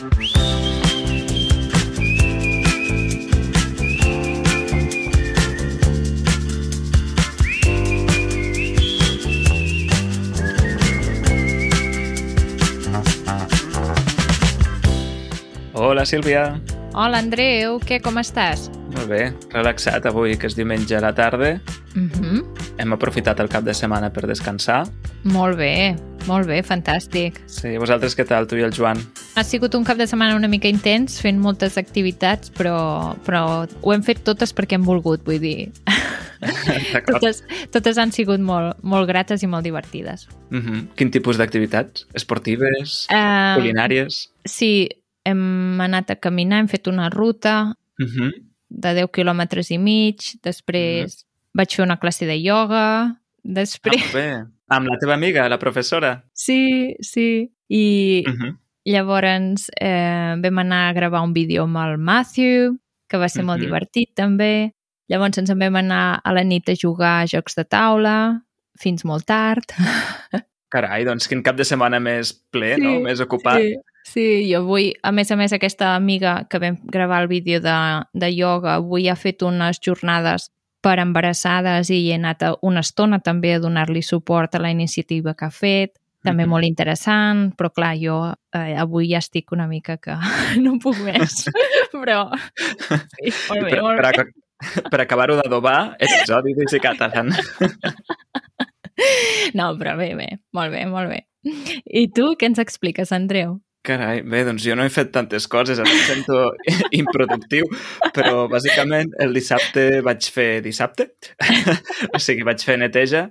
Hola, Sílvia. Hola, Andreu, què, com estàs? Molt bé, relaxat avui, que és diumenge a la tarda. Mm -hmm. Hem aprofitat el cap de setmana per descansar. Molt bé, molt bé, fantàstic. Sí, vosaltres què tal, tu i el Joan? Ha sigut un cap de setmana una mica intens, fent moltes activitats, però, però ho hem fet totes perquè hem volgut, vull dir. totes, totes han sigut molt, molt grates i molt divertides. Mm -hmm. Quin tipus d'activitats? Esportives? Uh, culinàries? Sí, hem anat a caminar, hem fet una ruta uh -huh. de 10 quilòmetres i mig, després uh -huh. vaig fer una classe de ioga, després... Ah, bé. Amb la teva amiga, la professora? Sí, sí. I uh -huh. Llavors eh, vam anar a gravar un vídeo amb el Matthew, que va ser uh -huh. molt divertit també. Llavors ens en vam anar a la nit a jugar a jocs de taula, fins molt tard. Carai, doncs quin cap de setmana més ple, sí, no? Més ocupat. Sí. Sí, jo avui, a més a més, aquesta amiga que vam gravar el vídeo de, de ioga, avui ha fet unes jornades per embarassades i he anat una estona també a donar-li suport a la iniciativa que ha fet, també molt interessant, però clar, jo eh, avui ja estic una mica que no puc més, però sí, molt bé, per, molt per, bé. Per acabar-ho d'adobar, episodi de Catalan. No, però bé, bé, molt bé, molt bé. I tu què ens expliques, Andreu? Carai, bé, doncs jo no he fet tantes coses, em sento improductiu, però bàsicament el dissabte vaig fer dissabte, o sigui, vaig fer neteja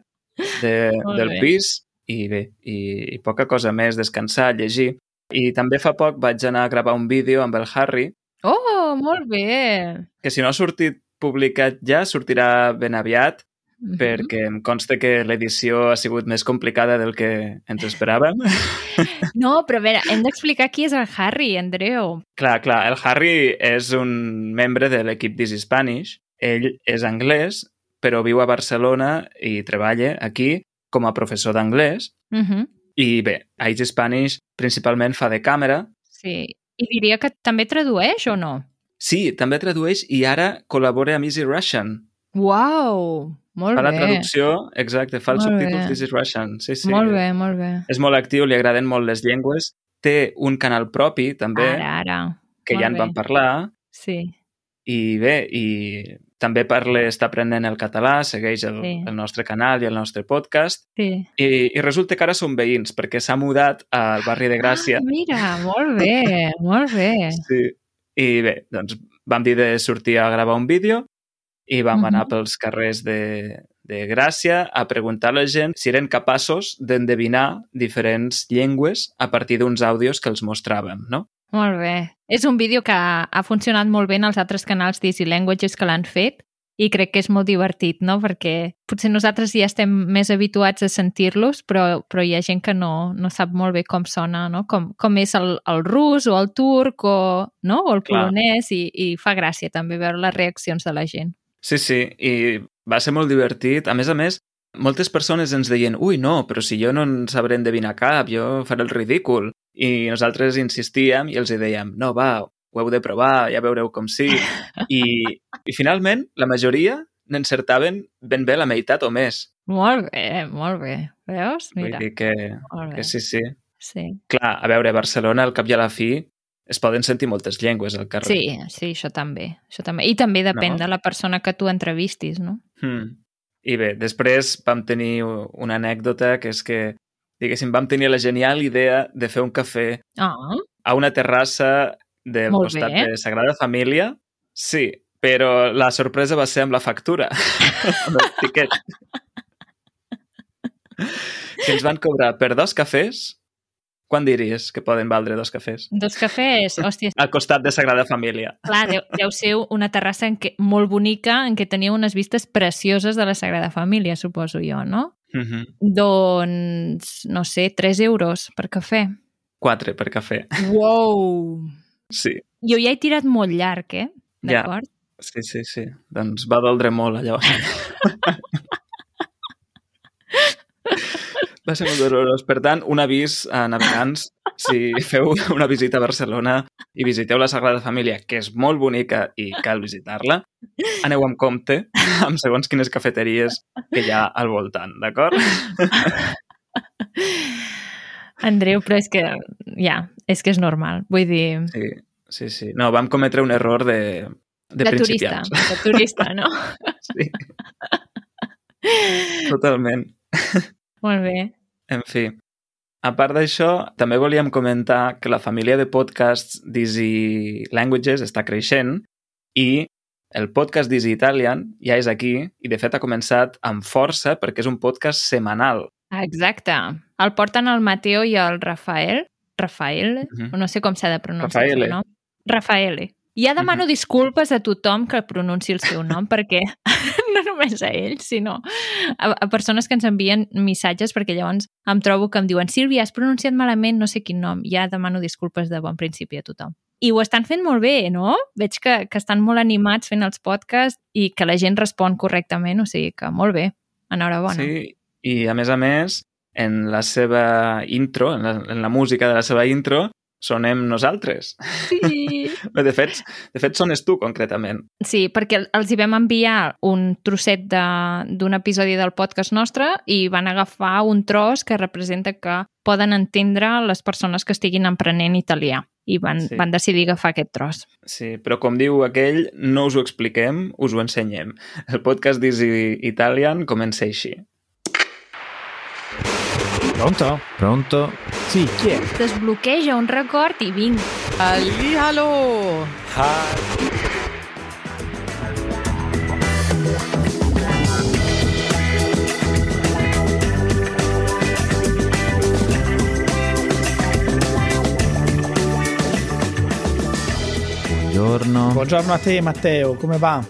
de, del bé. pis i bé, i, i poca cosa més, descansar, llegir. I també fa poc vaig anar a gravar un vídeo amb el Harry. Oh, molt bé! Que si no ha sortit publicat ja, sortirà ben aviat -hmm. perquè em consta que l'edició ha sigut més complicada del que ens esperàvem. No, però a veure, hem d'explicar qui és el Harry, Andreu. Clar, clar, el Harry és un membre de l'equip This Spanish. Ell és anglès, però viu a Barcelona i treballa aquí com a professor d'anglès. Mm -hmm. I bé, a Easy Spanish principalment fa de càmera. Sí, i diria que també tradueix o no? Sí, també tradueix i ara col·labora amb Easy Russian. Wow! Molt fa bé. la traducció, exacte, fa els subtítols is Russian. Sí, sí. Molt bé, molt bé. És molt actiu, li agraden molt les llengües. Té un canal propi, també. Ara, ara. Que molt ja en bé. vam parlar. Sí. I bé, i també parla, està aprenent el català, segueix el, sí. el nostre canal i el nostre podcast. Sí. I, I resulta que ara són veïns, perquè s'ha mudat al barri de Gràcia. Ah, mira, molt bé, molt bé. Sí. I bé, doncs vam dir de sortir a gravar un vídeo i vam uh -huh. anar pels carrers de, de Gràcia a preguntar a la gent si eren capaços d'endevinar diferents llengües a partir d'uns àudios que els mostràvem, no? Molt bé. És un vídeo que ha funcionat molt bé en els altres canals d'Easy Languages que l'han fet i crec que és molt divertit, no? Perquè potser nosaltres ja estem més habituats a sentir-los, però, però hi ha gent que no, no sap molt bé com sona, no? Com, com és el, el rus o el turc o, no? o el polonès i, i fa gràcia també veure les reaccions de la gent. Sí, sí, i va ser molt divertit. A més a més, moltes persones ens deien ui, no, però si jo no en sabré endevinar cap, jo faré el ridícul. I nosaltres insistíem i els dèiem, no, va, ho heu de provar, ja veureu com sí. I, i finalment, la majoria n'encertaven ben bé la meitat o més. Molt bé, molt bé. Veus? Mira. Vull dir que, que sí, sí. Sí. Clar, a veure, Barcelona, al cap i a la fi, es poden sentir moltes llengües al carrer. Sí, sí, això també. Això també. I també depèn no? de la persona que tu entrevistis, no? Hmm. I bé, després vam tenir una anècdota que és que, diguéssim, vam tenir la genial idea de fer un cafè oh. a una terrassa del Molt costat bé. de Sagrada Família. Sí, però la sorpresa va ser amb la factura, amb el tiquet. que ens van cobrar per dos cafès quan diries que poden valdre dos cafès? Dos cafès, hòstia. Al costat de Sagrada Família. Clar, deu, deu ser una terrassa en què, molt bonica en què tenia unes vistes precioses de la Sagrada Família, suposo jo, no? Uh -huh. Doncs, no sé, 3 euros per cafè. 4 per cafè. Wow! Sí. Jo ja he tirat molt llarg, eh? D'acord? Ja. Sí, sí, sí. Doncs va doldre molt, allò. va ser molt dolorós. Per tant, un avís a navegants, si feu una visita a Barcelona i visiteu la Sagrada Família, que és molt bonica i cal visitar-la, aneu amb compte amb segons quines cafeteries que hi ha al voltant, d'acord? Andreu, però és que, ja, és que és normal. Vull dir... Sí, sí, sí. No, vam cometre un error de, de, de turista, principiants. de turista, no? Sí. Totalment. Molt bé. En fi, a part d'això, també volíem comentar que la família de podcasts d'Easy Languages està creixent i el podcast d'Easy Italian ja és aquí i, de fet, ha començat amb força perquè és un podcast setmanal. Exacte. El porten el Mateo i el Rafael. Rafael? Uh Mhm. -huh. No sé com s'ha de pronunciar Rafaele. el seu nom. Rafaele. Ja demano -huh. disculpes a tothom que pronunciï el seu nom, perquè no només a ell, sinó a, a persones que ens envien missatges, perquè llavors em trobo que em diuen Sílvia, has pronunciat malament no sé quin nom. Ja demano disculpes de bon principi a tothom. I ho estan fent molt bé, no? Veig que, que estan molt animats fent els podcasts i que la gent respon correctament, o sigui que molt bé. Enhorabona. Sí, i a més a més, en la seva intro, en la, en la música de la seva intro, sonem nosaltres. Sí. De fet, de fet sones tu, concretament. Sí, perquè els hi vam enviar un trosset de- d'un episodi del podcast nostre i van agafar un tros que representa que poden entendre les persones que estiguin emprenent italià i van, sí. van decidir agafar aquest tros. Sí, però com diu aquell, no us ho expliquem, us ho ensenyem. El podcast d'Easy Italian comença així. Pronto? Pronto? Sì, chi è? Desbloqueja un record i vinc. Allihalo! Buongiorno. Buongiorno a te Matteo, come va?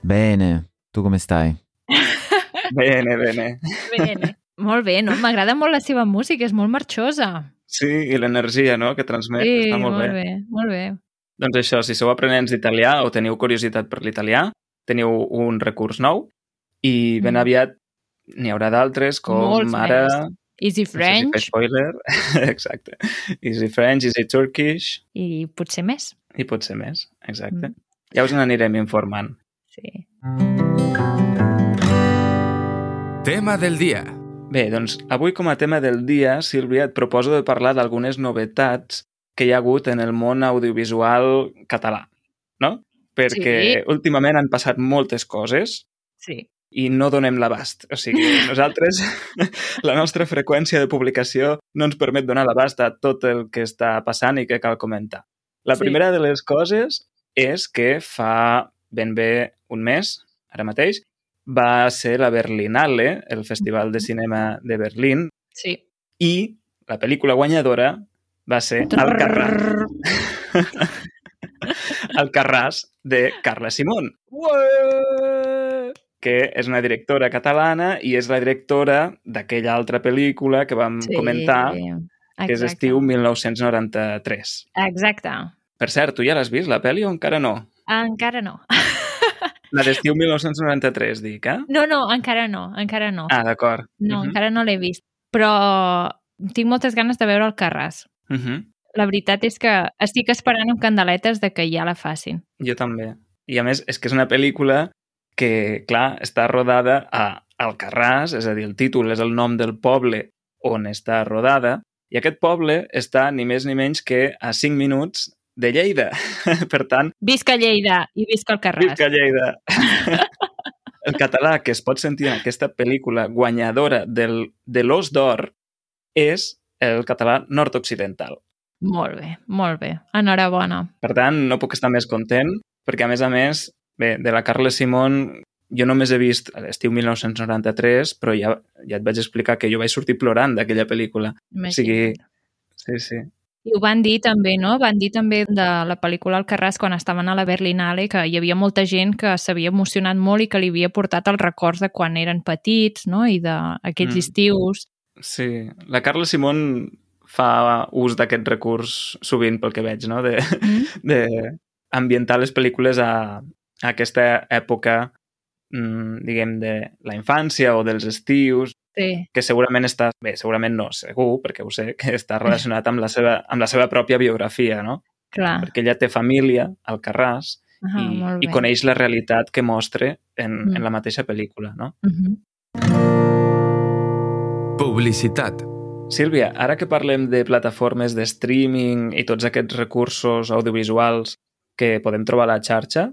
Bene. Tu come stai? Bene, bene. Bene. Molt bé, no? M'agrada molt la seva música, és molt marxosa. Sí, i l'energia no? que transmet sí, està molt, molt bé. bé. Molt bé. Doncs això, si sou aprenents d'italià o teniu curiositat per l'italià, teniu un recurs nou i ben Mm. aviat n'hi haurà d'altres com Molts ara... més. Easy No sé si French spoiler. Exacte. Easy French, Easy Turkish i potser més. i potser més. Exacte. Mm. Ja us n'anirem informant. Sí. Tema del dia. Bé, doncs avui com a tema del dia, Sílvia, et proposo de parlar d'algunes novetats que hi ha hagut en el món audiovisual català, no? Perquè Sí. últimament han passat moltes coses Sí. i no donem l'abast. O sigui, nosaltres, la nostra freqüència de publicació no ens permet donar l'abast a tot el que està passant i que cal comentar. La Sí. primera de les coses és que fa ben bé un mes, ara mateix, va ser la Berlinale, el Festival de Cinema de Berlín, Sí. i la pel·lícula guanyadora va ser Alcarràs. Alcarràs de Carla Simón, que és una directora catalana i és la directora d'aquella altra pel·lícula que vam sí. comentar, que és Exacte. estiu 1993. Exacte. Per cert, tu ja l'has vist, la pel·li, o encara no? Encara no. La d'estiu 1993, dic, eh? No, no, encara no, encara no. Ah, d'acord. no, Mhm. encara no l'he vist. Però tinc moltes ganes de veure el Carràs. Mhm. La veritat és que estic esperant amb candeletes de que ja la facin. Jo també. I a més, és que és una pel·lícula que, clar, està rodada a Alcarràs, és a dir, el títol és el nom del poble on està rodada, i aquest poble està ni més ni menys que a 5 minuts de Lleida. per tant, Visca Lleida i visca el Carràs. visca Lleida! el català que es pot sentir en aquesta pel·lícula guanyadora del, de l'Os d'Or és el català nord-occidental. Molt bé, molt bé. Enhorabona. Per tant, no puc estar més content, perquè a més a més, bé, de la Carla Simón jo només he vist a l'estiu 1993, però ja, ja et vaig explicar que jo vaig sortir plorant d'aquella pel·lícula. O sigui, sí, sí. I ho van dir també, no? Van dir també de la pel·lícula Alcarràs quan estaven a la Berlinale que hi havia molta gent que s'havia emocionat molt i que li havia portat els records de quan eren petits, no? I d'aquests Mm. estius. Sí, la Carla Simón fa ús d'aquest recurs sovint pel que veig, no? De, Mm? de ambientar les pel·lícules a, a aquesta època, mm, diguem, de la infància o dels estius. Sí, que segurament està, bé, segurament no, segur, perquè ho sé, que està relacionat amb la seva, amb la seva pròpia biografia, no? clar. Perquè ella té família al Carràs i, molt i bé. coneix la realitat que mostra en, Mm. en la mateixa pel·lícula, no? Mhm. Publicitat. Sílvia, ara que parlem de plataformes de streaming i tots aquests recursos audiovisuals que podem trobar a la xarxa,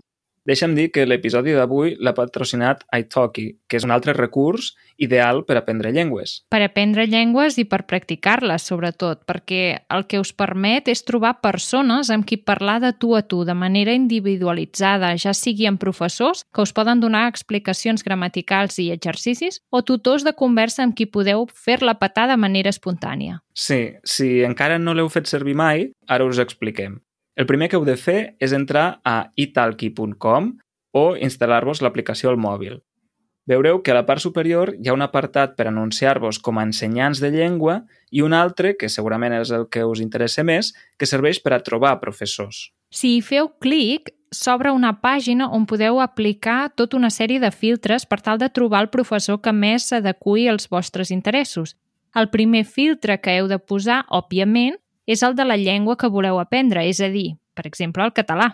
deixa'm dir que l'episodi d'avui l'ha patrocinat italki, que és un altre recurs ideal per aprendre llengües. Per aprendre llengües i per practicar-les, sobretot, perquè el que us permet és trobar persones amb qui parlar de tu a tu, de manera individualitzada, ja sigui amb professors que us poden donar explicacions gramaticals i exercicis, o tutors de conversa amb qui podeu fer-la petar de manera espontània. Sí, si encara no l'heu fet servir mai, ara us expliquem. El primer que heu de fer és entrar a italki.com o instal·lar-vos l'aplicació al mòbil. Veureu que a la part superior hi ha un apartat per anunciar-vos com a ensenyants de llengua i un altre, que segurament és el que us interessa més, que serveix per a trobar professors. Si hi feu clic, s'obre una pàgina on podeu aplicar tota una sèrie de filtres per tal de trobar el professor que més s'adequi als vostres interessos. El primer filtre que heu de posar, òbviament, és el de la llengua que voleu aprendre, és a dir, per exemple, el català.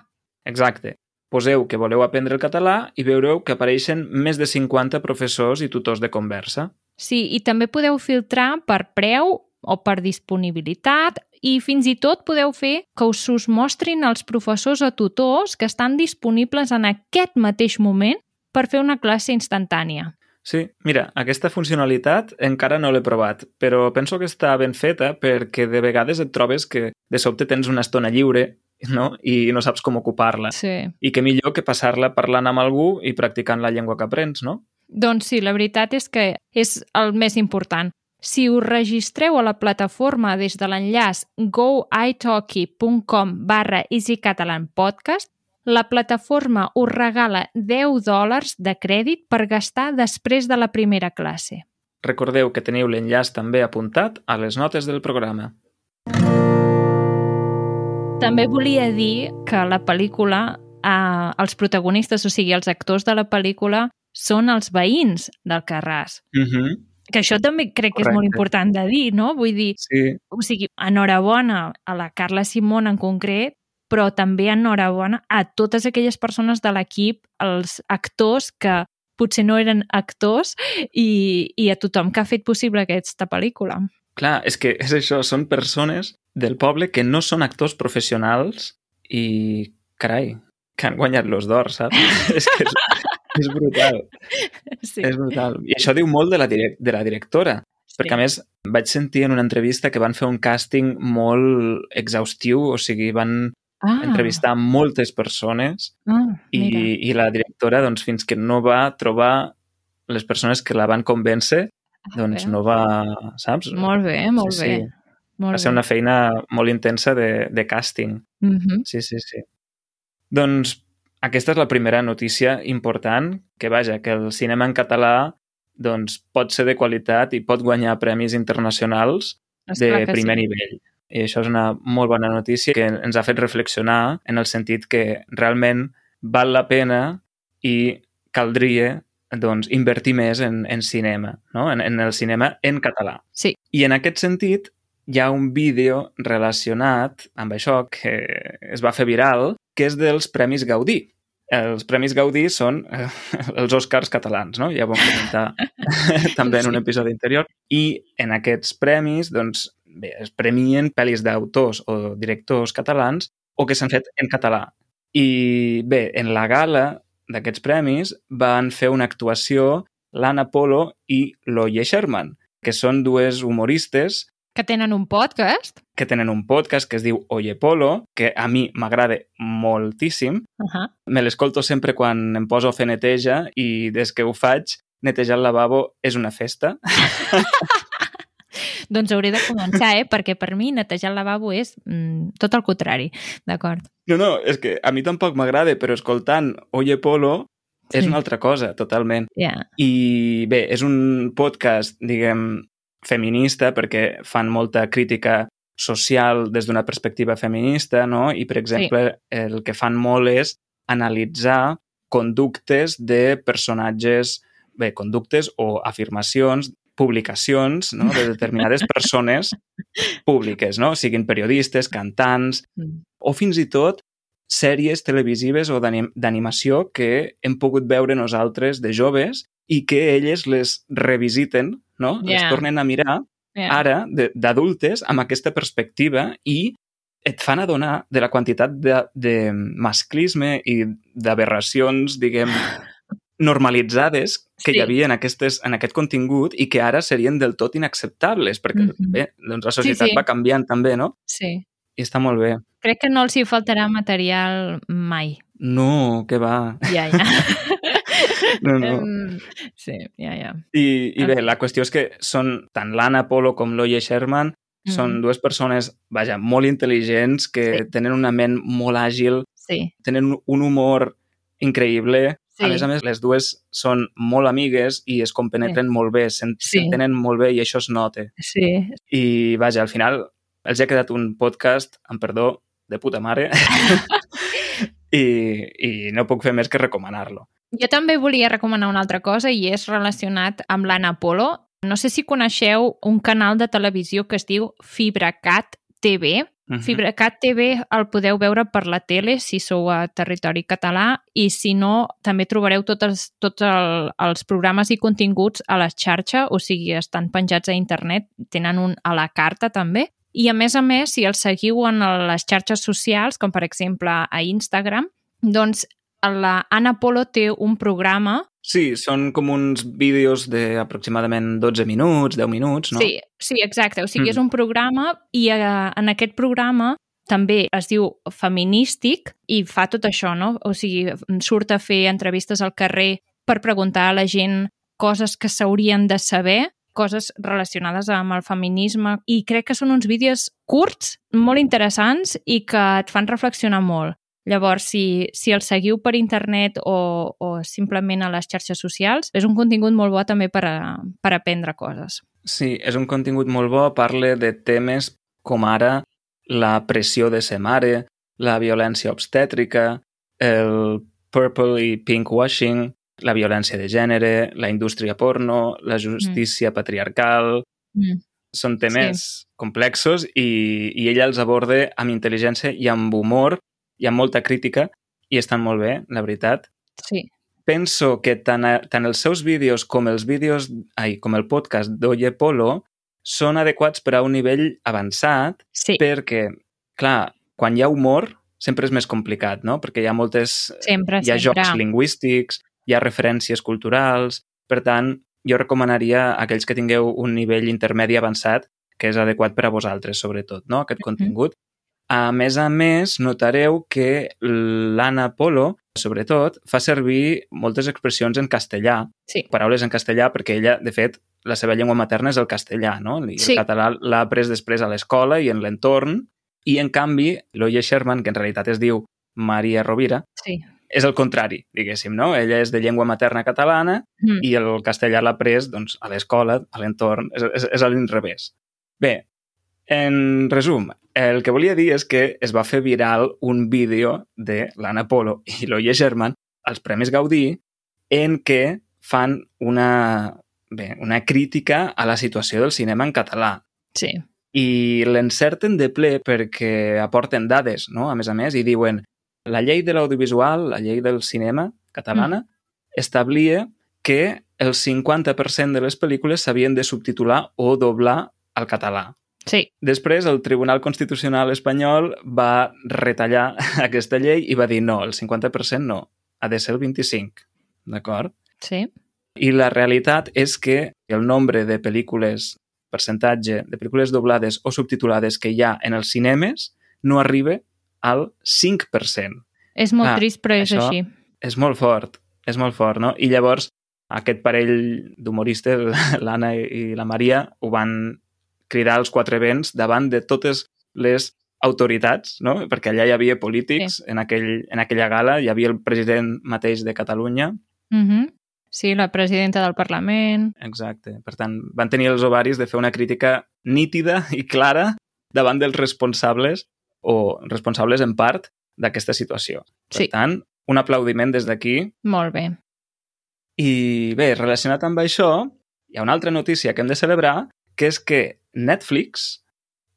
Exacte. Poseu que voleu aprendre el català i veureu que apareixen més de 50 professors i tutors de conversa. Sí, i també podeu filtrar per preu o per disponibilitat i fins i tot podeu fer que us us mostrin els professors o tutors que estan disponibles en aquest mateix moment per fer una classe instantània. Sí, mira, aquesta funcionalitat encara no l'he provat, però penso que està ben feta perquè de vegades et trobes que de sobte tens una estona lliure no? i no saps com ocupar-la. Sí. I que millor que passar-la parlant amb algú i practicant la llengua que aprens, no? Doncs sí, la veritat és que és el més important. Si us registreu a la plataforma des de l'enllaç goitalki.com barra easycatalanpodcast, la plataforma us regala 10 dòlars de crèdit per gastar després de la primera classe. Recordeu que teniu l'enllaç també apuntat a les notes del programa. També volia dir que la pel·lícula, eh, els protagonistes, o sigui, els actors de la pel·lícula, són els veïns del Carràs. Uh -huh. Que això també crec que és molt Correcte. important de dir, no? Vull dir, Sí, o sigui, enhorabona a la Carla Simón en concret, però també enhorabona a totes aquelles persones de l'equip, els actors que potser no eren actors i, i a tothom que ha fet possible aquesta pel·lícula. clar, és que és això, són persones del poble que no són actors professionals i, carai, que han guanyat los d'or, saps? és que és, és brutal. Sí. És brutal. I això diu molt de la, direc de la directora, perquè a més vaig sentir en una entrevista que van fer un càsting molt exhaustiu, o sigui, van ah, entrevistar moltes persones Ah, i, mira. i la directora, doncs, fins que no va trobar les persones que la van convèncer, doncs bé. no va, saps? Molt bé, molt Sí, bé. sí. Molt Va ser bé. una feina molt intensa de, de càsting. Mhm. Sí, sí, sí. Doncs aquesta és la primera notícia important, que vaja, que el cinema en català doncs, pot ser de qualitat i pot guanyar premis internacionals de Esclar que primer sí. nivell. I això és una molt bona notícia que ens ha fet reflexionar en el sentit que realment val la pena i caldria doncs, invertir més en, en cinema, no? en, en el cinema en català. Sí. I en aquest sentit hi ha un vídeo relacionat amb això que es va fer viral, que és dels Premis Gaudí. Els Premis Gaudí són eh, els Oscars catalans, no? Ja ho vam comentar també en un episodi anterior. I en aquests premis, doncs, bé, es premien pel·lis d'autors o directors catalans o que s'han fet en català. I bé, en la gala d'aquests premis van fer una actuació l'Anna Polo i l'Oye Sherman, que són dues humoristes Que tenen un podcast. que tenen un podcast que es diu Oye Polo, que a mi m'agrada moltíssim. Uh -huh. Me l'escolto sempre quan em poso a fer neteja i des que ho faig, netejar el lavabo és una festa. Doncs hauré de començar, eh? Perquè per mi netejar el lavabo és mm, tot el contrari, d'acord? No, no, és que a mi tampoc m'agrada, però escoltant Oye Polo és Sí. una altra cosa, totalment. Ja. I bé, és un podcast, diguem, feminista perquè fan molta crítica social des d'una perspectiva feminista, no? I, per exemple, sí. el que fan molt és analitzar conductes de personatges, bé, conductes o afirmacions publicacions no? de determinades persones públiques, no? siguin periodistes, cantants, Mm. o fins i tot sèries televisives o d'anim- d'animació que hem pogut veure nosaltres de joves i que elles les revisiten, no? Les Ja. tornen a mirar Yeah. ara d'adultes amb aquesta perspectiva i et fan adonar de la quantitat de, de masclisme i d'aberracions, diguem, normalitzades que Sí. hi havia en, aquestes, en aquest contingut i que ara serien del tot inacceptables, perquè Mhm. bé, doncs la societat sí. va canviant també, no? Sí. I està molt bé. Crec que no els hi faltarà material mai. No, que va. Ja, ja. No, no. Sí, ja, ja. I, i bé, la qüestió és que són tant l'Anna Polo com l'Oye Sherman són Mhm. dues persones, vaja, molt intel·ligents, que Sí. tenen una ment molt àgil, Sí, tenen un- un humor increïble. Sí. A més a més, les dues són molt amigues i es compenetren molt bé, s'en- Sí. s'entenen molt bé i això es nota. sí. I, vaja, al final els ha quedat un podcast, amb perdó, de puta mare, i, i no puc fer més que recomanar-lo. Jo també volia recomanar una altra cosa i és relacionat amb l'Anna Polo. No sé si coneixeu un canal de televisió que es diu FibraCat TV. Mhm. FibraCat TV el podeu veure per la tele si sou a territori català i si no, també trobareu tots els, tots el, els programes i continguts a la xarxa, o sigui, estan penjats a internet, tenen un a la carta també. I a més a més, si els seguiu en les xarxes socials, com per exemple a Instagram, doncs la Anna Polo té un programa Sí, són com uns vídeos d'aproximadament 12 minuts, 10 minuts, no? Sí, sí, exacte. O sigui, Mm. és un programa i eh, en aquest programa també es diu feminístic i fa tot això, no? O sigui, surt a fer entrevistes al carrer per preguntar a la gent coses que s'haurien de saber, coses relacionades amb el feminisme i crec que són uns vídeos curts, molt interessants i que et fan reflexionar molt. Llavors, si, si el seguiu per internet o, o simplement a les xarxes socials, és un contingut molt bo també per, a, per aprendre coses. Sí, és un contingut molt bo, parla de temes com ara la pressió de ser mare, la violència obstètrica, el purple i pink washing, la violència de gènere, la indústria porno, la justícia mm. patriarcal... Mm. Són temes sí. complexos i, i ella els aborda amb intel·ligència i amb humor i amb molta crítica i estan molt bé, la veritat. Sí. Penso que tant, a, tant els seus vídeos com els vídeos, ai, com el podcast d'Oye Polo són adequats per a un nivell avançat sí. perquè, clar, quan hi ha humor sempre és més complicat, no? Perquè hi ha moltes... Sempre, hi ha sempre. jocs lingüístics, hi ha referències culturals, per tant, jo recomanaria a aquells que tingueu un nivell intermedi avançat que és adequat per a vosaltres, sobretot, no? aquest contingut. Mm -hmm. A més a més, notareu que l'Anna Polo, sobretot, fa servir moltes expressions en castellà, sí. paraules en castellà, perquè ella, de fet, la seva llengua materna és el castellà, no? I sí. el català l'ha après després a l'escola i en l'entorn, i en canvi, l'Oye Sherman, que en realitat es diu Maria Rovira, sí. és el contrari, diguéssim, no? Ella és de llengua materna catalana mm. i el castellà l'ha après doncs, a l'escola, a l'entorn, és, és, és a l'inrevés. Bé, en resum, el que volia dir és que es va fer viral un vídeo de l'Anna Polo i l'Oye Sherman als Premis Gaudí en què fan una, bé, una crítica a la situació del cinema en català. Sí. I l'encerten de ple perquè aporten dades, no? a més a més, i diuen la llei de l'audiovisual, la llei del cinema catalana, mm. establia que el 50% de les pel·lícules s'havien de subtitular o doblar al català. Sí. Després, el Tribunal Constitucional espanyol va retallar aquesta llei i va dir no, el 50% no, ha de ser el 25%. D'acord? Sí. I la realitat és que el nombre de pel·lícules, percentatge de pel·lícules doblades o subtitulades que hi ha en els cinemes no arriba al 5%. És molt ah, trist, però és així. És molt fort, és molt fort, no? I llavors aquest parell d'humoristes, l'Anna i la Maria, ho van cridar als quatre vents davant de totes les autoritats, no? perquè allà hi havia polítics, sí. en, aquell, en aquella gala hi havia el president mateix de Catalunya. Mm -hmm. Sí, la presidenta del Parlament. Exacte. Per tant, van tenir els ovaris de fer una crítica nítida i clara davant dels responsables o responsables en part d'aquesta situació. Per sí. tant, un aplaudiment des d'aquí. Molt bé. I bé, relacionat amb això, hi ha una altra notícia que hem de celebrar, que és que Netflix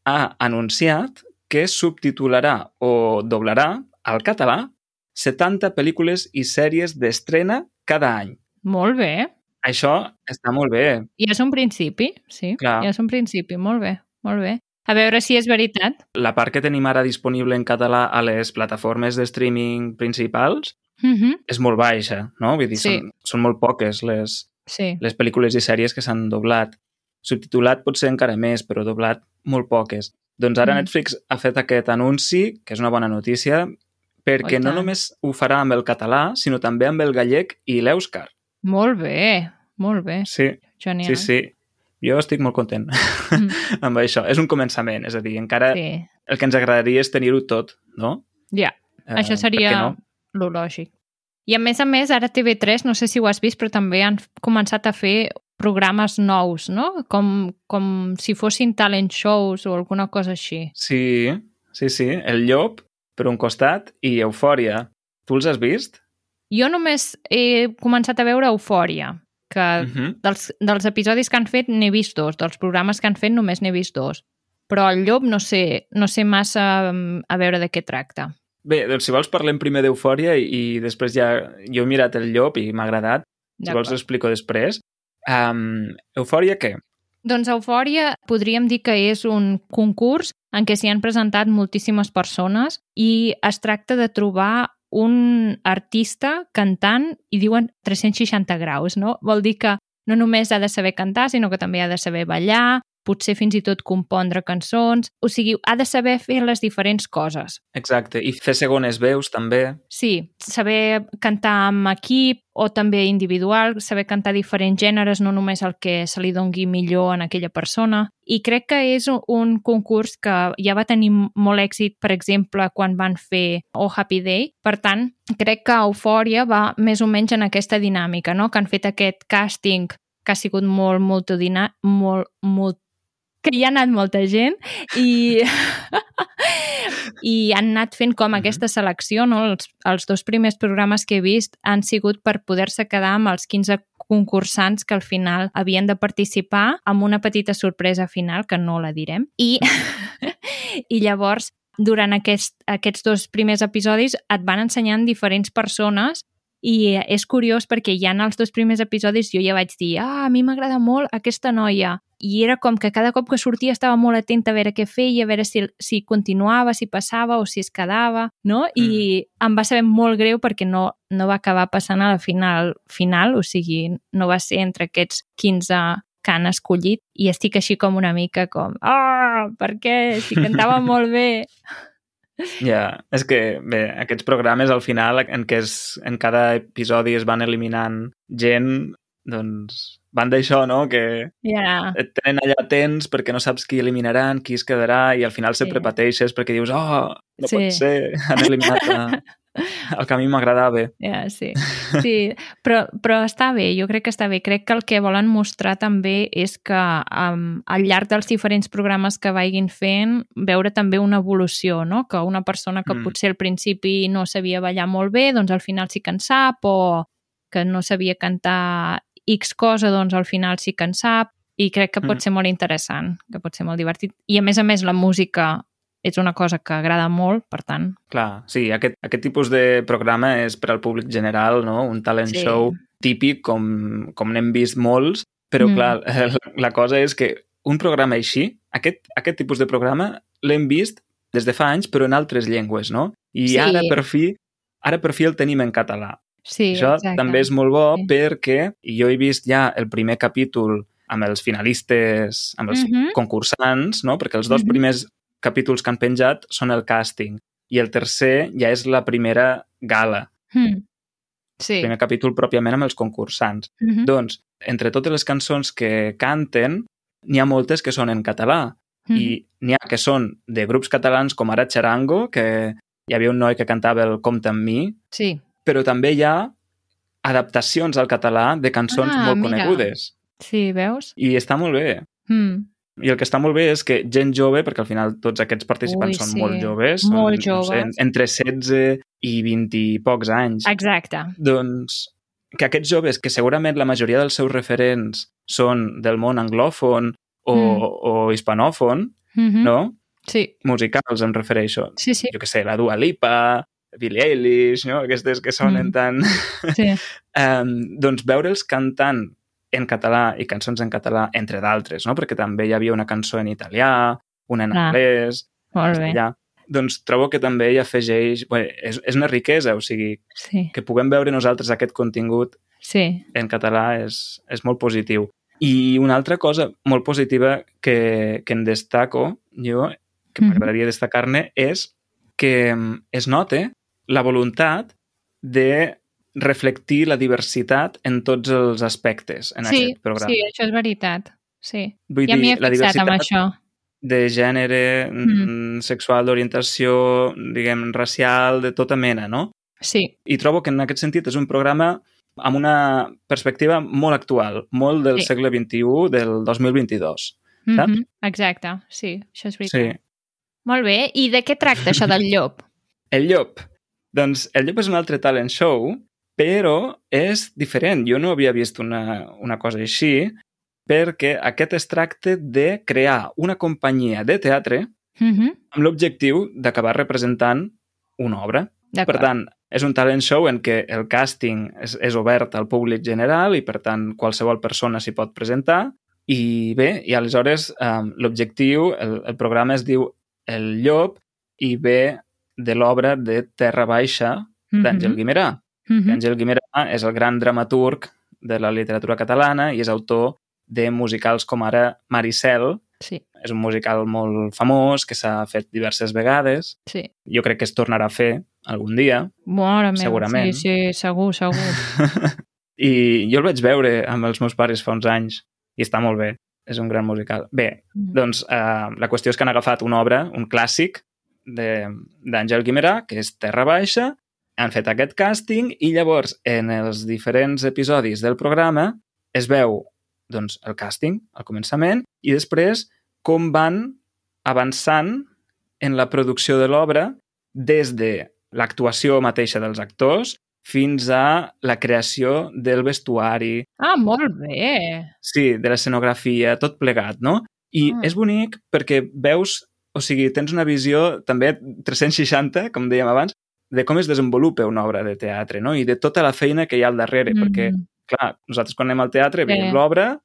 ha anunciat que subtitularà o doblarà al català 70 pel·lícules i sèries d'estrena cada any. Molt bé. Això està molt bé. I és un principi, sí. Clar. I és un principi, molt bé, molt bé. A veure si és veritat. La part que tenim ara disponible en català a les plataformes de streaming principals Mm -hmm. és molt baixa, no? Vull dir, Sí. són, són molt poques les, Sí. les pel·lícules i sèries que s'han doblat. Subtitulat potser encara més, però doblat molt poques. Doncs ara Mm. Netflix ha fet aquest anunci, que és una bona notícia, perquè Oh, i no només ho farà amb el català, sinó també amb el gallec i l'èuscar. Molt bé, molt bé. Sí, Genial. sí, sí. Jo estic molt content Mm. amb això. És un començament, és a dir, encara Sí, el que ens agradaria és tenir-ho tot, no? ja. Eh, Això seria no? lo lògic. I a més a més, ara TV3, no sé si ho has vist, però també han començat a fer programes nous, no? Com, com si fossin talent shows o alguna cosa així. Sí, sí, sí. El llop, per un costat, i Eufòria. Tu els has vist? Jo només he començat a veure Eufòria, que Uh -huh. dels, dels episodis que han fet n'he vist dos, dels programes que han fet només n'he vist dos. Però el llop no sé, no sé massa mm, a veure de què tracta. Bé, doncs si vols parlem primer d'Eufòria i, i després ja... Jo he mirat el llop i m'ha agradat. Si vols D'acord. l'explico després. Um, Eufòria què? Doncs Eufòria podríem dir que és un concurs en què s'hi han presentat moltíssimes persones i es tracta de trobar un artista cantant i diuen 360 graus, no? Vol dir que no només ha de saber cantar, sinó que també ha de saber ballar, potser fins i tot compondre cançons, o sigui, ha de saber fer les diferents coses. Exacte. I fer segones veus, també. Sí, saber cantar amb equip o també individual, saber cantar diferents gèneres, no només el que se li dongui millor en aquella persona. I crec que és un- concurs que ja va tenir molt èxit, per exemple, quan van fer Oh Happy Day. Per tant, crec que Eufòria va més o menys en aquesta dinàmica, no? que han fet aquest càsting que ha sigut molt, multidina... molt, molt que hi ha anat molta gent i, i han anat fent com Mhm. aquesta selecció, no? Els, els dos primers programes que he vist han sigut per poder-se quedar amb els 15 concursants que al final havien de participar amb una petita sorpresa final, que no la direm. I, i llavors, durant aquest, aquests dos primers episodis et van ensenyant diferents persones i és curiós perquè ja en els dos primers episodis jo ja vaig dir ah, a mi m'agrada molt aquesta noia i era com que cada cop que sortia estava molt atenta a veure què feia, a veure si, si continuava, si passava o si es quedava, no? I em va saber molt greu perquè no, no va acabar passant a la final, final, o sigui, no va ser entre aquests 15 que han escollit i estic així com una mica com ah, per què? Si cantava molt bé. Ja, és que, bé, aquests programes al final, en què es, en cada episodi es van eliminant gent, doncs van d'això, no? Que Ja, et tenen allà tens perquè no saps qui eliminaran, qui es quedarà, i al final sempre Sí. pateixes perquè dius, oh, no Sí. pot ser, han eliminat a, el que a mi m'agradava. ja, sí. sí. Però, però està bé, jo crec que està bé. Crec que el que volen mostrar també és que um, al llarg dels diferents programes que vagin fent, veure també una evolució, no? Que una persona que Mm. potser al principi no sabia ballar molt bé, doncs al final sí que en sap, o que no sabia cantar X cosa, doncs al final sí que en sap, i crec que pot Mm. ser molt interessant, que pot ser molt divertit. I a més a més la música és una cosa que agrada molt, per tant, Clar, sí, aquest, aquest tipus de programa és per al públic general, no? Un talent Sí. show típic, com, com n'hem vist molts, però Mm. clar, la, la cosa és que un programa així, aquest, aquest tipus de programa, l'hem vist des de fa anys, però en altres llengües, no? I Sí. ara, per fi, ara per fi el tenim en català. sí, Això exacte. també és molt bo Sí. perquè jo he vist ja el primer capítol amb els finalistes, amb els Mhm. concursants, no? perquè els dos Mhm. primers capítols que han penjat són el càsting i el tercer ja és la primera gala, Mm. Sí. el primer capítol pròpiament amb els concursants. Mhm. Doncs, entre totes les cançons que canten, n'hi ha moltes que són en català Mhm. i n'hi ha que són de grups catalans com ara Charango, que hi havia un noi que cantava el Compte amb mi, Sí. però també hi ha adaptacions al català de cançons Ah, molt mira. conegudes. Sí, veus? I està molt bé. Mm. I el que està molt bé és que gent jove, perquè al final tots aquests participants Ui, són sí. molt joves, Molt són, no sé, joves. entre 16 i 20 i pocs anys. Exacte. Doncs que aquests joves, que segurament la majoria dels seus referents són del món anglòfon o, Mm. o hispanòfon, Mhm. no? Sí, Musicals em refereixo. sí, sí. Jo que sé, la Dua Lipa, Billie Eilish, no? Aquestes que sonen Mm. tan... sí. um, doncs veure'ls cantant en català i cançons en català, entre d'altres, no? Perquè també hi havia una cançó en italià, una en Clar. anglès, Molt bé. castellà. Doncs trobo que també hi afegeix... Bé, és, és una riquesa, o sigui, Sí, que puguem veure nosaltres aquest contingut sí. en català és, és molt positiu. I una altra cosa molt positiva que, que en destaco, jo, que Mhm. m'agradaria destacar-ne, és que mm, es note la voluntat de reflectir la diversitat en tots els aspectes en Sí, aquest programa. sí, això és veritat. Sí. Vull ja m'hi he fixat amb això. de gènere, mm. sexual, d'orientació, diguem, racial, de tota mena, no? Sí, I trobo que en aquest sentit és un programa amb una perspectiva molt actual, molt del Sí. segle XXI, del 2022. Saps? Mhm, exacte, sí, això és veritat. Sí. Molt bé, i de què tracta això del llop? El llop. Doncs el llop és un altre talent show, però és diferent. Jo no havia vist una, una cosa així, perquè aquest es tracta de crear una companyia de teatre Mhm, amb l'objectiu d'acabar representant una obra. Per tant, és un talent show en què el càsting és, és obert al públic general i, per tant, qualsevol persona s'hi pot presentar. I bé, i aleshores eh, l'objectiu, el, el programa es diu El llop i ve de l'obra de Terra Baixa d'Àngel Mhm, Guimerà. Àngel Guimerà és el gran dramaturg de la literatura catalana i és autor de musicals com ara Maricel, Sí, és un musical molt famós que s'ha fet diverses vegades. sí. Jo crec que es tornarà a fer algun dia. Mare meva, Segurament. sí, sí, segur, segur. I jo el vaig veure amb els meus pares fa uns anys i està molt bé. És un gran musical. Bé, Mm. doncs eh, la qüestió és que han agafat una obra, un clàssic de- d'Àngel Guimerà, que és Terra Baixa, han fet aquest càsting i llavors en els diferents episodis del programa es veu doncs, el càsting al començament i després com van avançant en la producció de l'obra des de l'actuació mateixa dels actors fins a la creació del vestuari, Ah, molt bé. sí, de l'escenografia, tot plegat, no? I Mm. és bonic perquè veus, o sigui, tens una visió també 360, com dèiem abans, de com es desenvolupa una obra de teatre, no? I de tota la feina que hi ha al darrere, perquè, Mhm. clar, nosaltres quan anem al teatre veiem Sí. l'obra,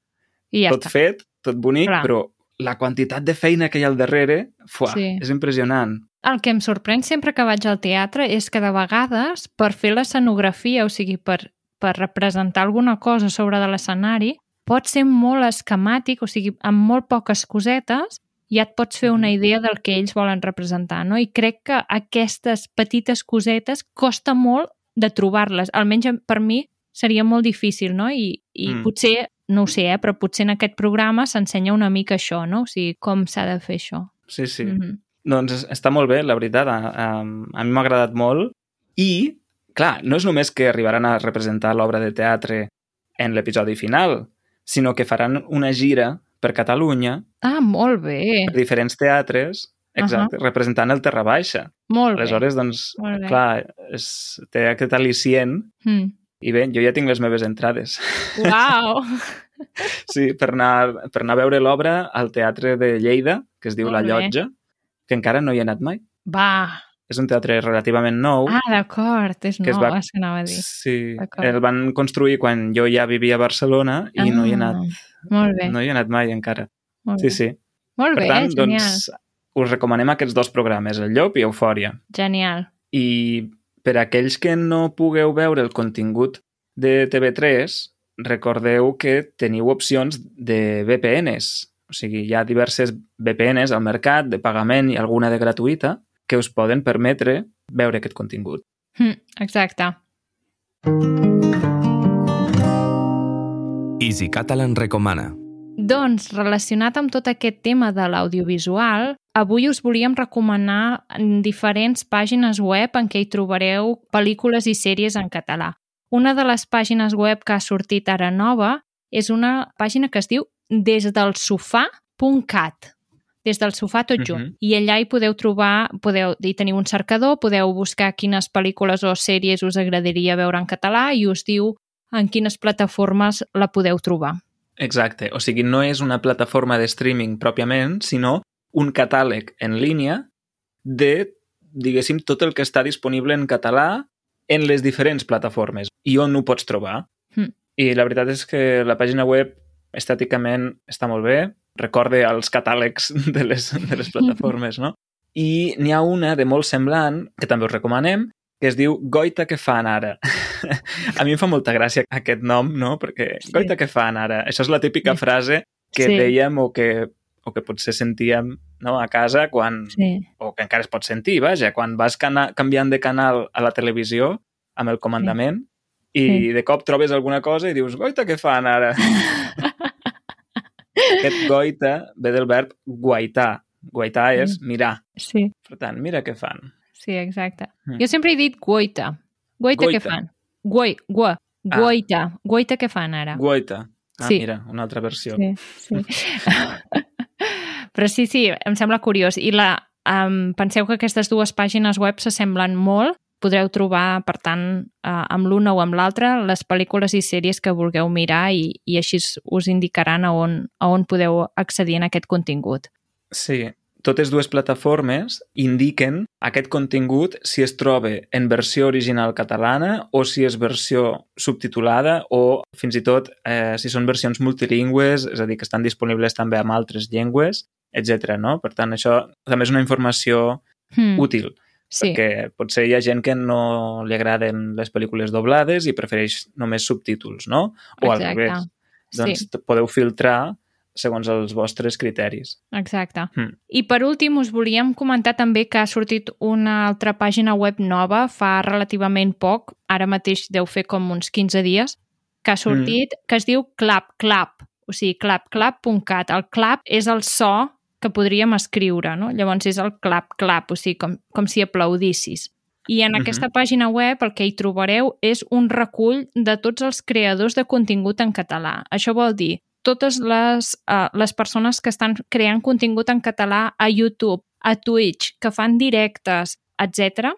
ja tot està. fet, tot bonic, Clar. però la quantitat de feina que hi ha al darrere, fuà, Sí. és impressionant. El que em sorprèn sempre que vaig al teatre és que de vegades, per fer l'escenografia, o sigui, per, per representar alguna cosa sobre de l'escenari, pot ser molt esquemàtic, o sigui, amb molt poques cosetes, ja et pots fer una idea del que ells volen representar, no? I crec que aquestes petites cosetes costa molt de trobar-les. Almenys per mi seria molt difícil, no? I, i Mm. potser, no ho sé, eh, però potser en aquest programa s'ensenya una mica això, no? O sigui, com s'ha de fer això. Sí, sí. Mm -hmm. Doncs es- està molt bé, la veritat. A, a, a mi m'ha agradat molt. I, clar, no és només que arribaran a representar l'obra de teatre en l'episodi final, sinó que faran una gira per Catalunya, Ah, molt bé. per diferents teatres, exacte, uh -huh. representant el Terra Baixa. Molt bé. Aleshores, doncs, Molt bé. clar, és, té aquest al·licient Mm. i bé, jo ja tinc les meves entrades. Uau! Sí, per anar, per anar a veure l'obra al Teatre de Lleida, que es diu Molt La bé. Llotja, que encara no hi he anat mai. Va! És un teatre relativament nou. Ah, d'acord, és Que nou, va- és que anava a dir. Sí, el van construir quan jo ja vivia a Barcelona i no hi he anat, Ah, Molt bé, no hi he anat mai encara. molt Sí, bé. sí. Molt Per bé, tant, genial. doncs, us recomanem aquests dos programes, El Llop i Eufòria. Genial. I per aquells que no pugueu veure el contingut de TV3, recordeu que teniu opcions de VPNs. O sigui, hi ha diverses VPNs al mercat de pagament i alguna de gratuïta que us poden permetre veure aquest contingut. Hm, exacte. Easy Catalan recomana. Doncs, relacionat amb tot aquest tema de l'audiovisual, avui us volíem recomanar diferents pàgines web en què hi trobareu pel·lícules i sèries en català. Una de les pàgines web que ha sortit ara nova és una pàgina que es diu desdelsofà.cat des del sofà tot junt. Mhm. I allà hi podeu trobar, podeu, hi teniu un cercador, podeu buscar quines pel·lícules o sèries us agradaria veure en català i us diu en quines plataformes la podeu trobar. Exacte. O sigui, no és una plataforma de streaming pròpiament, sinó un catàleg en línia de, diguéssim, tot el que està disponible en català en les diferents plataformes i on ho pots trobar. Mm. I la veritat és que la pàgina web estèticament està molt bé, recorde els catàlegs de les, de les plataformes, no? I n'hi ha una de molt semblant, que també us recomanem, que es diu Goita que fan ara. a mi em fa molta gràcia aquest nom, no? Perquè Sí. Goita que fan ara. Això és la típica Sí. frase que Sí. dèiem o que, o que potser sentíem no, a casa quan, Sí, o que encara es pot sentir, vaja, quan vas cana canviant de canal a la televisió amb el comandament i Sí. de cop trobes alguna cosa i dius, goita, què fan ara? Aquest goita ve del verb guaitar. Guaitar és mirar. sí, Per tant, mira què fan. sí, exacte. Mm. Jo sempre he dit guaita. Guaita, què Goita. fan? Guai, gua, Ah. guaita. Guaita què fan ara? Guaita. Ah, Sí. mira, una altra versió. Sí, sí. Però sí, sí, em sembla curiós. I la, um, penseu que aquestes dues pàgines web s'assemblen molt. Podreu trobar, per tant, uh, amb l'una o amb l'altra, les pel·lícules i sèries que vulgueu mirar i, i així us indicaran a on, a on podeu accedir en aquest contingut. Sí, totes dues plataformes indiquen aquest contingut si es troba en versió original catalana o si és versió subtitulada o fins i tot eh, si són versions multilingües, és a dir, que estan disponibles també en altres llengües, etc. No? Per tant, això també és una informació Hmm, útil, sí, perquè potser hi ha gent que no li agraden les pel·lícules doblades i prefereix només subtítols, no? O al exacte. revés. Doncs Sí. podeu filtrar segons els vostres criteris. Exacte. Hmm. I per últim us volíem comentar també que ha sortit una altra pàgina web nova fa relativament poc, ara mateix deu fer com uns 15 dies, que ha sortit, que es diu ClapClap, o sigui, clapclap.cat. El clap és el so que podríem escriure, no? Llavors és el clap-clap, o sigui, com, com si aplaudissis. I en Mhm. aquesta pàgina web el que hi trobareu és un recull de tots els creadors de contingut en català. Això vol dir totes les, uh, les persones que estan creant contingut en català a YouTube, a Twitch, que fan directes, etc.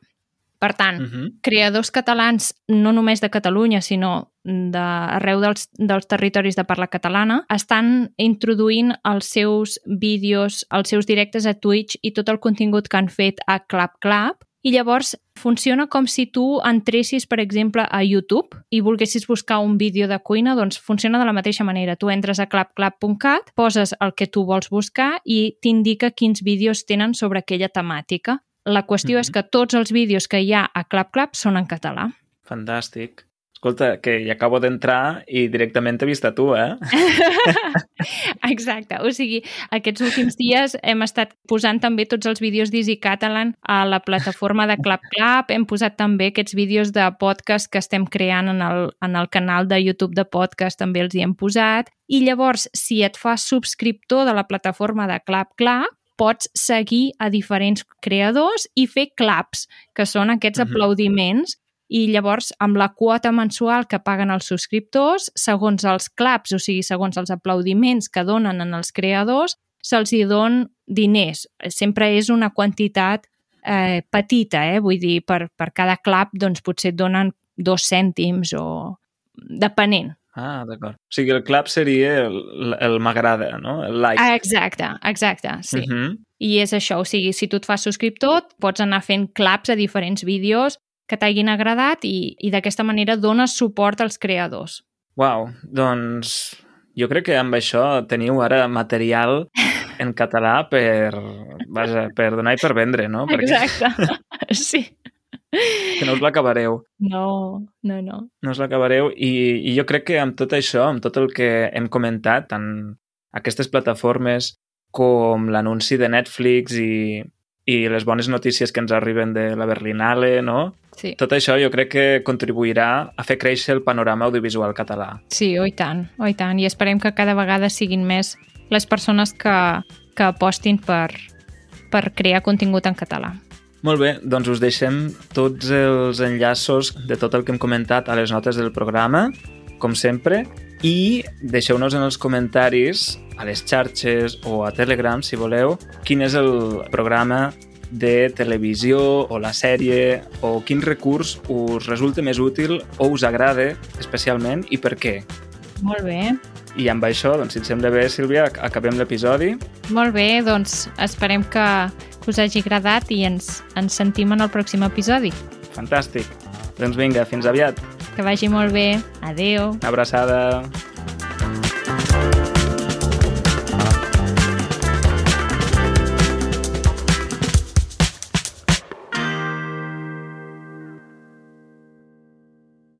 Per tant, Uh -huh. creadors catalans, no només de Catalunya, sinó d'arreu dels, dels territoris de parla catalana, estan introduint els seus vídeos, els seus directes a Twitch i tot el contingut que han fet a ClapClap, i llavors funciona com si tu entressis, per exemple, a YouTube i volguessis buscar un vídeo de cuina, doncs funciona de la mateixa manera. Tu entres a clapclap.cat, poses el que tu vols buscar i t'indica quins vídeos tenen sobre aquella temàtica. La qüestió Mhm. és que tots els vídeos que hi ha a ClapClap són en català. Fantàstic. Escolta, que hi acabo d'entrar i directament t'he vist a tu, eh? Exacte, o sigui, aquests últims dies hem estat posant també tots els vídeos d'Easy Catalan a la plataforma de ClapClap, hem posat també aquests vídeos de podcast que estem creant en el, en el canal de YouTube de podcast, també els hi hem posat, i llavors, si et fas subscriptor de la plataforma de ClapClap, pots seguir a diferents creadors i fer claps, que són aquests Mhm. aplaudiments i llavors amb la quota mensual que paguen els subscriptors, segons els claps, o sigui, segons els aplaudiments que donen en els creadors, se'ls hi don diners. Sempre és una quantitat eh, petita, eh? vull dir, per, per cada clap doncs potser et donen dos cèntims o depenent. Ah, d'acord. O sigui, el clap seria el, el m'agrada, no? El like. Ah, exacte, exacte, sí. Uh -huh. I és això, o sigui, si tu et fas subscriptor, pots anar fent claps a diferents vídeos que t'hagin agradat i, i d'aquesta manera dones suport als creadors. Uau, doncs jo crec que amb això teniu ara material en català per, vaja, per donar i per vendre, no? Exacte, sí. Que no us l'acabareu. No, no, no. No us l'acabareu i, i jo crec que amb tot això, amb tot el que hem comentat, tant aquestes plataformes com l'anunci de Netflix i, i les bones notícies que ens arriben de la Berlinale, no? Sí. Tot això jo crec que contribuirà a fer créixer el panorama audiovisual català. Sí, oi tant, oi tant. I esperem que cada vegada siguin més les persones que, que apostin per, per crear contingut en català. Molt bé, doncs us deixem tots els enllaços de tot el que hem comentat a les notes del programa, com sempre, i deixeu-nos en els comentaris a les xarxes o a Telegram, si voleu, quin és el programa de televisió o la sèrie o quin recurs us resulta més útil o us agrada especialment i per què. Molt bé. I amb això, doncs, si et sembla bé, Sílvia, acabem l'episodi. Molt bé, doncs esperem que us hagi agradat i ens, ens sentim en el pròxim episodi. Fantàstic. Doncs vinga, fins aviat. Que vagi molt bé. Adeu. Una abraçada.